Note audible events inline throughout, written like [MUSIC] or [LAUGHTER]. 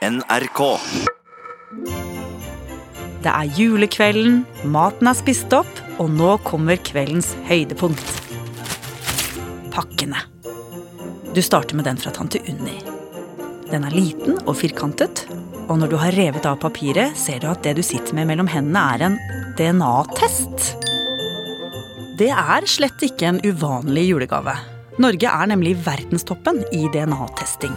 NRK. Det er julekvelden, maten er spist opp, og nå kommer kveldens høydepunkt. Pakkene. Du starter med den fra tante Unni. Den er liten og firkantet, og når du har revet av papiret, ser du at det du sitter med mellom hendene, er en DNA-test. Det er slett ikke en uvanlig julegave. Norge er nemlig verdenstoppen i DNA-testing.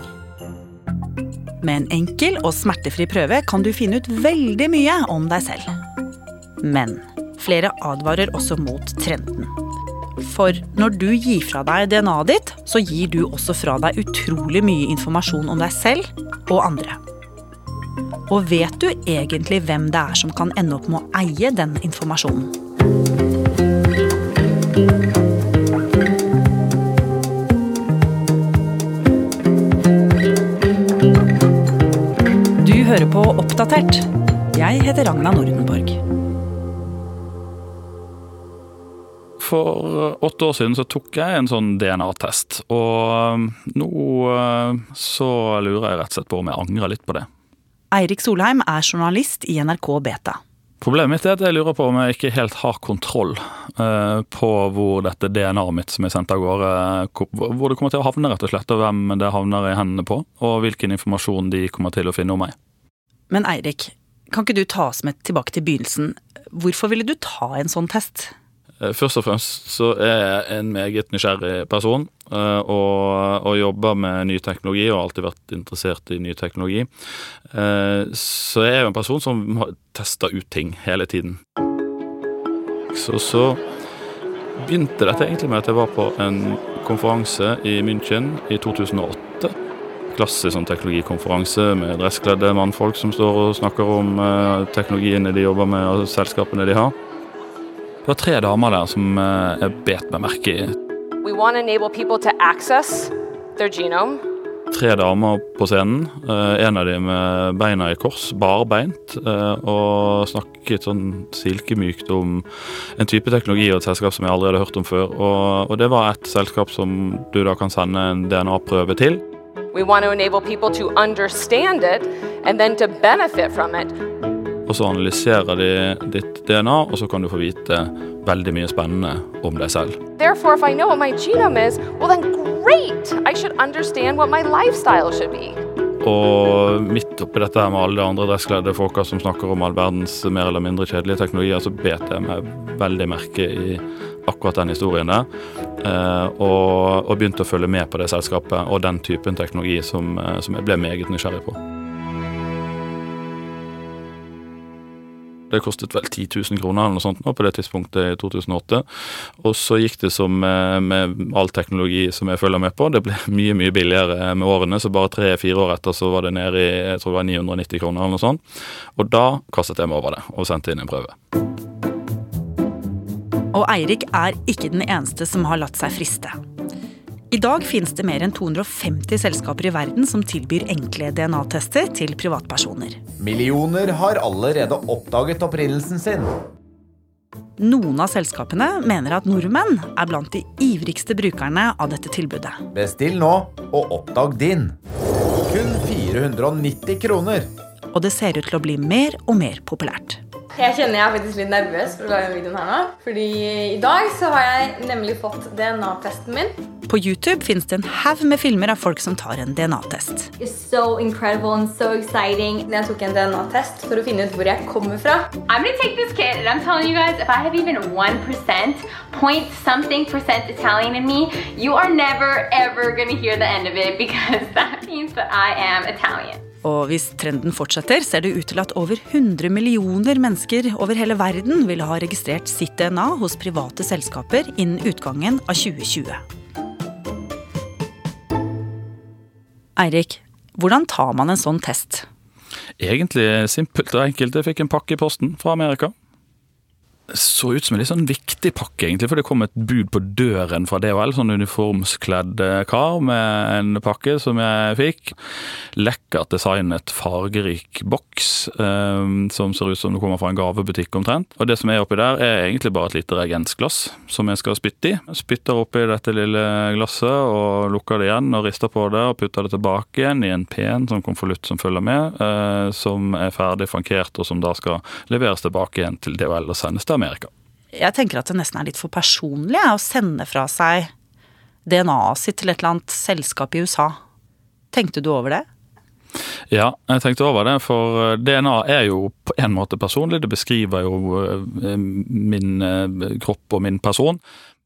Med en enkel og smertefri prøve kan du finne ut veldig mye om deg selv. Men flere advarer også mot trenden. For når du gir fra deg DNA-et ditt, så gir du også fra deg utrolig mye informasjon om deg selv og andre. Og vet du egentlig hvem det er som kan ende opp med å eie den informasjonen? Oppdatert. Jeg heter Ragna Nordenborg. For åtte år siden så tok jeg en sånn DNA-test, og nå eh, så lurer jeg rett og slett på om jeg angrer litt på det. Eirik Solheim er journalist i NRK Beta. Problemet mitt er at jeg lurer på om jeg ikke helt har kontroll eh, på hvor dette DNA-et mitt som er sendt av gårde, hvor det kommer til å havne, rett og slett, og hvem det havner i hendene på, og hvilken informasjon de kommer til å finne om meg. Men Eirik, kan ikke du ta oss med tilbake til begynnelsen? Hvorfor ville du ta en sånn test? Eh, Først og fremst så er jeg en meget nysgjerrig person, eh, og, og jobber med ny teknologi og har alltid vært interessert i ny teknologi. Eh, Så jeg er jo en person som tester ut ting hele tiden. Så, så begynte dette egentlig med at jeg var på en konferanse i München i 2008. Klassisk sånn teknologikonferanse med dresskledde mannfolk som står og snakker om eh, teknologiene de jobber med og selskapene de har. Det var tre damer der som eh, jeg bet meg merke i. Tre damer på scenen. eh, En av dem med beina i kors, barbeint, og snakket sånn silkemykt om en type teknologi og et selskap som jeg aldri hadde hørt om før. Og, og det var et selskap som du da kan sende en DNA-prøve til. We want to enable people to understand it and then to benefit from it. Og så analyserer de ditt DNA, og så kan du få vite veldig mye spennende om deg selv. Therefore, if I know what my genome is, well, then great! I should understand what my lifestyle should be. Og midt oppi dette her med alle de andre dresskledde folka som snakker om all verdens mer eller mindre kjedelige teknologier, så bet jeg meg veldig merke i akkurat den historien der. Eh, Og, og begynte å følge med på det selskapet og den typen teknologi som, eh, som jeg ble meget nysgjerrig på. Det kostet vel 10 000 kroner eller noe sånt nå på det tidspunktet i 2008. Og så gikk det som med, med all teknologi som jeg følger med på. Det ble [LAUGHS] mye mye billigere med årene, så bare tre-fire år etter så var det nede i jeg tror det var 990 kroner eller noe sånt. Og da kastet jeg meg over det og sendte inn en prøve. Og Eirik er ikke den eneste som har latt seg friste. I dag finnes det mer enn 250 selskaper i verden som tilbyr enkle DNA-tester til privatpersoner. Millioner har allerede oppdaget opprinnelsen sin. Noen av selskapene mener at nordmenn er blant de ivrigste brukerne av dette tilbudet. Bestill nå og oppdag din. Kun 490 kroner. Og det ser ut til å bli mer og mer populært. Jeg kjenner jeg er faktisk litt nervøs for å lage denne videoen her nå. Fordi i dag så har jeg nemlig fått DNA-testen min. På YouTube finnes det en haug med filmer av folk som tar en DNA-test. It's so incredible and so exciting. Jeg tok en DNA-test for å finne ut hvor jeg kommer fra. I'm gonna take this kid and I'm telling you guys, if I have even 1%, point something percent Italian in me, you are never ever gonna hear the end of it because [LAUGHS] that means that I am Italian. Og hvis trenden fortsetter, ser det ut til at over 100 millioner mennesker over hele verden vil ha registrert sitt DNA hos private selskaper innen utgangen av 2020. Eirik, hvordan tar man en sånn test? Egentlig simpelt og enkelt. Jeg fikk en pakke i posten fra Amerika. Så ut som en litt sånn viktig pakke, egentlig, for det kom et bud på døren fra DHL. Sånn uniformskledd eh, kar med en pakke som jeg fikk. Lekkert designet, fargerik boks um, som ser ut som det kommer fra en gavebutikk omtrent. Og det som er oppi der, er egentlig bare et lite reagensglass som jeg skal spytte i. Spytter oppi dette lille glasset og lukker det igjen og rister på det og putter det tilbake igjen i en pen sånn konvolutt som følger med, uh, som er ferdig frankert og som da skal leveres tilbake igjen til DHL og sendes til Amerika. Jeg tenker at det nesten er litt for personlig å sende fra seg DNA-et sitt til et eller annet selskap i USA. Tenkte du over det? Ja, jeg tenkte over det, for DNA er jo på en måte personlig. Det beskriver jo eh, min eh, kropp og min person.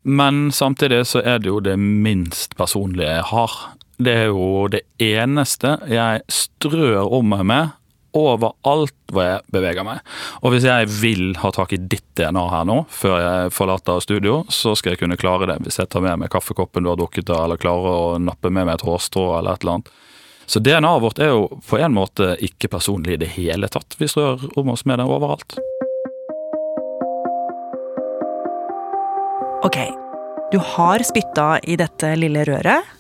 Men samtidig så er det jo det minst personlige jeg har. Det er jo det eneste jeg strør om meg med overalt hvor jeg beveger meg. Og hvis jeg vil ha tak i ditt DNA her nå, før jeg forlater studio, så skal jeg kunne klare det. Hvis jeg tar med meg kaffekoppen du har drukket av, eller klarer å nappe med meg et hårstrå eller et eller annet. Så DNA-et vårt er jo på en måte ikke personlig i det hele tatt. Vi strør om oss med det overalt. Ok, du har spytta i dette lille røret.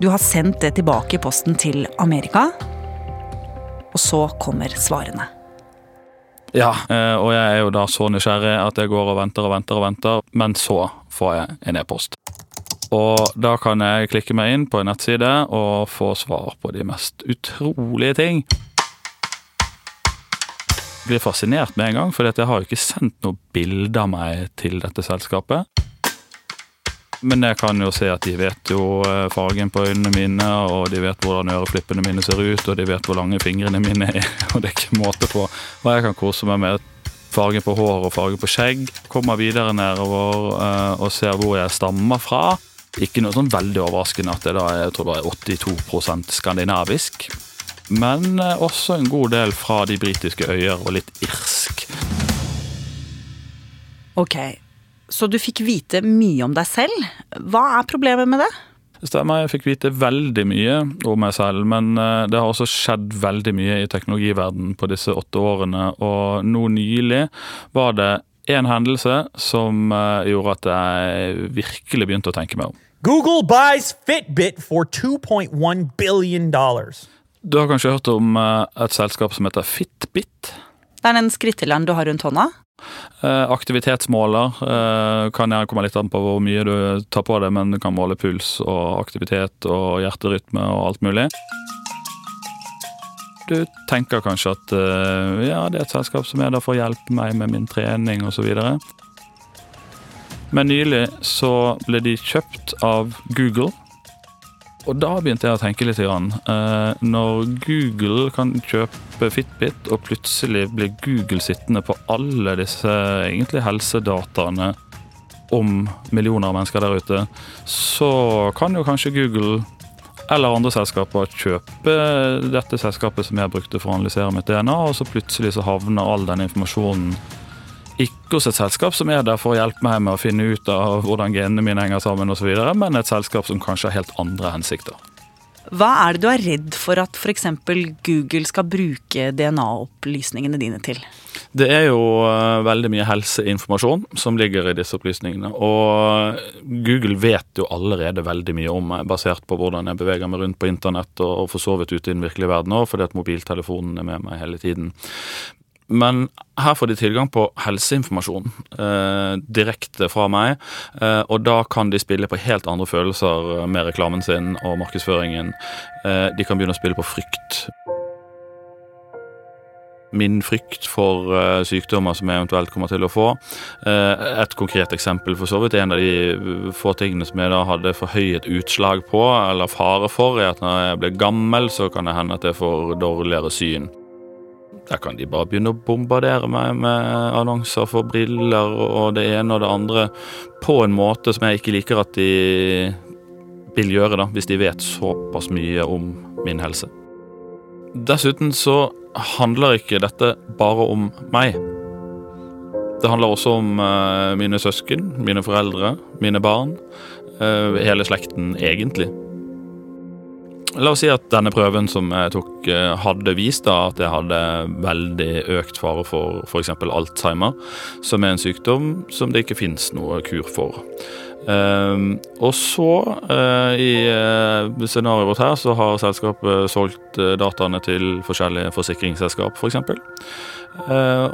Du har sendt det tilbake i posten til Amerika. Og så kommer svarene. Ja, eh, og jeg er jo da så nysgjerrig at jeg går og venter og venter og venter, men så får jeg en e-post. Og da kan jeg klikke meg inn på en nettside og få svar på de mest utrolige ting. Jeg blir fascinert med en gang, for jeg har jo ikke sendt noe bilde av meg til dette selskapet. Men jeg kan jo se at de vet jo eh, fargen på øynene mine, og de vet hvordan øreflippene mine ser ut, og de vet hvor lange fingrene mine er. [LAUGHS] Og det er ikke måte på hva jeg kan kose meg med. fargen på hår og fargen på skjegg. Kommer videre nedover uh, og ser hvor jeg stammer fra. Ikke noe sånn veldig overraskende at det da er jeg tror det er 82% skandinavisk. Men uh, også en god del fra de britiske øyer og litt irsk. Ok, så du fikk vite mye om deg selv. Hva er problemet med det? Det stemmer, jeg fikk vite veldig mye om meg selv, men eh, det har også skjedd veldig mye i teknologiverdenen på disse åtte årene, og nå nylig var det en hendelse som eh, gjorde at jeg virkelig begynte å tenke meg om. Google buys Fitbit for 2.1 billion dollars. Du har kanskje hørt om eh, et selskap som heter Fitbit? Det er den skrittelleren du har rundt hånda? Eh, aktivitetsmåler eh, kan gjerne komme litt an på hvor mye du tar på det, men du kan måle puls og aktivitet og hjerterytme og alt mulig. Du tenker kanskje at eh, ja, det er et selskap som er der for å hjelpe meg med min trening osv. Men nylig så ble de kjøpt av Google og da begynte jeg å tenke litt. Grann. Eh, når Google kan kjøpe Fitbit, og plutselig blir Google sittende på alle disse egentlig helsedataene om millioner av mennesker der ute, så kan jo kanskje Google eller andre selskaper kjøpe dette selskapet som jeg brukte for å analysere mitt DNA, og så plutselig så havner all den informasjonen ikke hos et selskap som er der for å hjelpe meg med å finne ut av hvordan genene mine henger sammen osv., men et selskap som kanskje har helt andre hensikter. Hva er det du er redd for at f.eks. Google skal bruke DNA-opplysningene dine til? Det er jo uh, veldig mye helseinformasjon som ligger i disse opplysningene. Og Google vet jo allerede veldig mye om meg, basert på hvordan jeg beveger meg rundt på internett og for så vidt ute i den virkelige verden òg, fordi at mobiltelefonen er med meg hele tiden. Men her får de tilgang på helseinformasjon eh, direkte fra meg. Eh, og da kan de spille på helt andre følelser med reklamen sin og markedsføringen. Eh, de kan begynne å spille på frykt. Min frykt for uh, sykdommer som jeg eventuelt kommer til å få. Uh, et konkret eksempel for så vidt. En av de få tingene som jeg da hadde forhøyet utslag på, eller fare for, er at når jeg blir gammel, så kan det hende at jeg får dårligere syn. Der kan de bare begynne å bombardere meg med annonser for briller og det ene og det andre på en måte som jeg ikke liker at de vil gjøre, da, hvis de vet såpass mye om min helse. Dessuten så handler ikke dette bare om meg. Det handler også om uh, mine søsken, mine foreldre, mine barn. Uh, hele slekten, egentlig. La oss si at denne prøven som jeg tok, eh, hadde vist da at jeg hadde veldig økt fare for f.eks. Alzheimer, som er en sykdom som det ikke finnes noe kur for. Um, og så, uh, i uh, scenarioet vårt her, så har selskapet solgt uh, dataene til forskjellige forsikringsselskap, f.eks. For eksempel.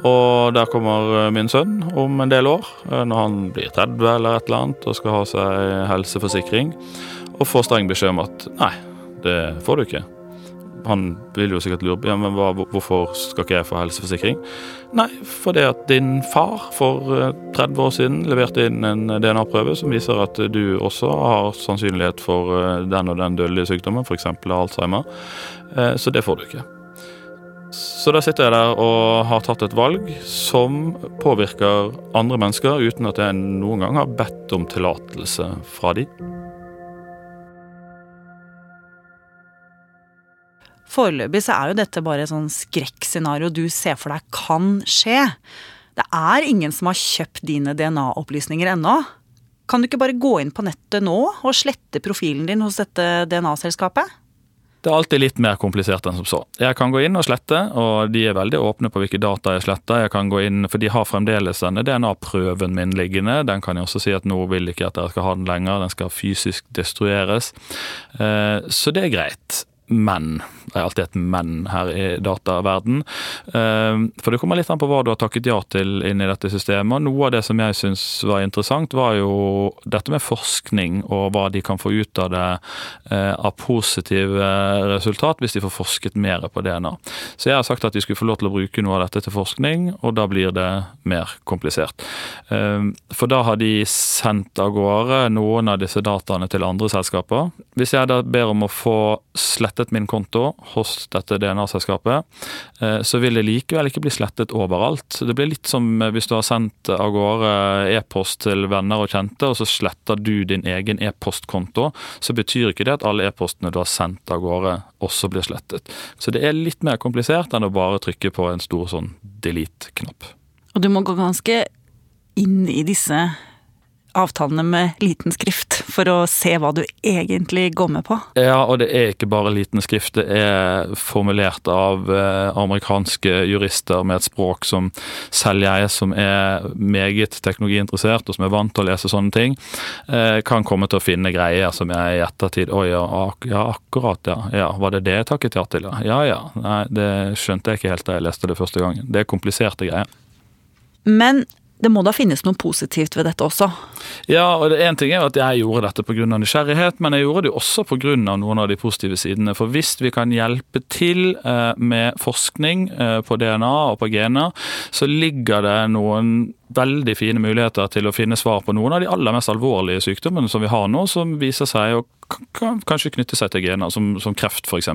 og der kommer min sønn om en del år, når han blir 30 eller et eller annet, og skal ha seg helseforsikring, og får streng beskjed om at nei, det får du ikke. Han vil jo sikkert lure på ja, men hva, hvorfor skal ikke jeg få helseforsikring. Nei, fordi at din far for 30 eh, år siden leverte inn en DNA-prøve som viser at du også har sannsynlighet for eh, den og den dødelige sykdommen, f.eks. Alzheimer. Eh, så det får du ikke. Så da sitter jeg der og har tatt et valg som påvirker andre mennesker uten at jeg noen gang har bedt om tillatelse fra de. Foreløpig så er jo dette bare et sånn skrekkscenario du ser for deg kan skje. Det er ingen som har kjøpt dine DNA-opplysninger ennå. Kan du ikke bare gå inn på nettet nå og slette profilen din hos dette DNA-selskapet? Det er alltid litt mer komplisert enn som så. Jeg kan gå inn og slette, og de er veldig åpne på hvilke data jeg sletter. Jeg kan gå inn, For de har fremdeles denne DNA-prøven min liggende. Den kan jeg også si at nå vil ikke at dere skal ha den lenger, den skal fysisk destrueres. Eh, så det er greit men. Det er alltid et men her i dataverden. Ehm, for det kommer litt an på hva du har takket ja til inn i dette systemet. Noe av det som jeg syns var interessant, var jo dette med forskning og hva de kan få ut av det eh, av positive resultat hvis de får forsket mer på DNA. Så jeg har sagt at de skulle få lov til å bruke noe av dette til forskning, og da blir det mer komplisert. Ehm, for da har de sendt av gårde noen av disse dataene til andre selskaper. Hvis jeg da ber om å få slettet min konto hos dette DNA-selskapet, eh, så vil det likevel ikke bli slettet overalt. Det blir litt som hvis du har sendt av gårde e-post til venner og kjente, og så sletter du din egen e-postkonto. Så betyr ikke det at alle e-postene du har sendt av gårde, også blir slettet. Så det er litt mer komplisert enn å bare trykke på en stor sånn delete-knapp. Og du må gå ganske inn i disse avtalene med liten skrift for å se hva du egentlig går med på. Ja, og det er ikke bare liten skrift. Det er formulert av eh, amerikanske jurister med et språk som selv jeg, som er meget teknologiinteressert og som er vant til å lese sånne ting, eh, kan komme til å finne greier som jeg i ettertid Å ja, ak ja, akkurat, ja. ja. Var det det jeg takket ja til? Ja ja. Nei, det skjønte jeg ikke helt da jeg leste det første gangen. Det er kompliserte greier. Men det må da finnes noe positivt ved dette også? Ja, og det en ting er at jeg gjorde dette pga. nysgjerrighet, men jeg gjorde det også pga. noen av de positive sidene. For hvis vi kan hjelpe til eh, med forskning eh, på DNA og på gener, så ligger det noen veldig fine muligheter til å finne svar på noen av de aller mest alvorlige sykdommene som vi har nå, som viser seg å kanskje knytte seg til gener, som, som kreft f.eks.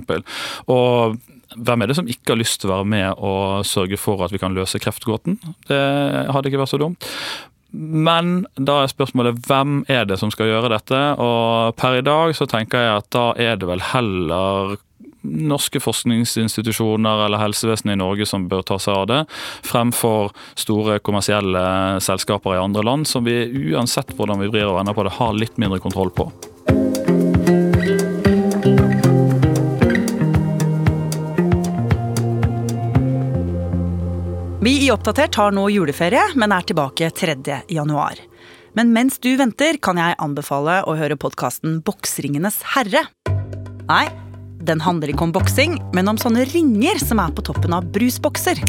Og hvem er det som ikke har lyst til å være med og sørge for at vi kan løse kreftgåten? Det hadde ikke vært så dumt. Men da er spørsmålet hvem er det som skal gjøre dette? Og per i dag så tenker jeg at da er det vel heller norske forskningsinstitusjoner eller helsevesenet i Norge som bør ta seg av det, fremfor store kommersielle selskaper i andre land som vi uansett hvordan vi vrir og vender på det, har litt mindre kontroll på. Vi i Oppdatert har nå juleferie, men er tilbake 3. januar. Men mens du venter, kan jeg anbefale å høre podkasten Boksringenes herre. Nei, den handler ikke om boksing, men om sånne ringer som er på toppen av brusbokser.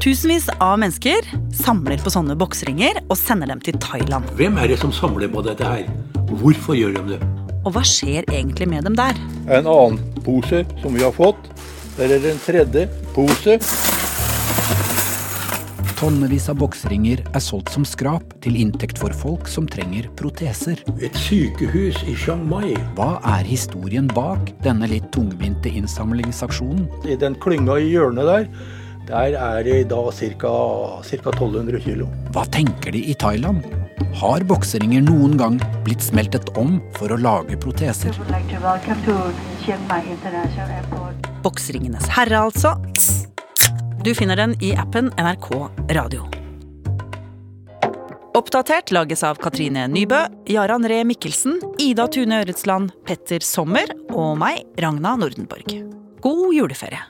Tusenvis av mennesker samler på sånne boksringer og sender dem til Thailand. Hvem er det som samler på dette her? Hvorfor gjør de det? Og hva skjer egentlig med dem der? En annen pose som vi har fått. Der er det en tredje pose. Tonnevis av boksringer er solgt som skrap til inntekt for folk som trenger proteser. Et sykehus i Chiang Mai. Hva er historien bak denne litt tungvinte innsamlingsaksjonen? I den klynga i hjørnet der, der er det da ca. 1200 kg. Hva tenker de i Thailand? Har bokseringer noen gang blitt smeltet om for å lage proteser? Boksringenes herre, altså. Du finner den i appen NRK Radio. Oppdatert lages av Katrine Nybø, Jaran Ree Mikkelsen, Ida Tune Øretsland, Petter Sommer Og meg, Ragna Nordenborg. God juleferie.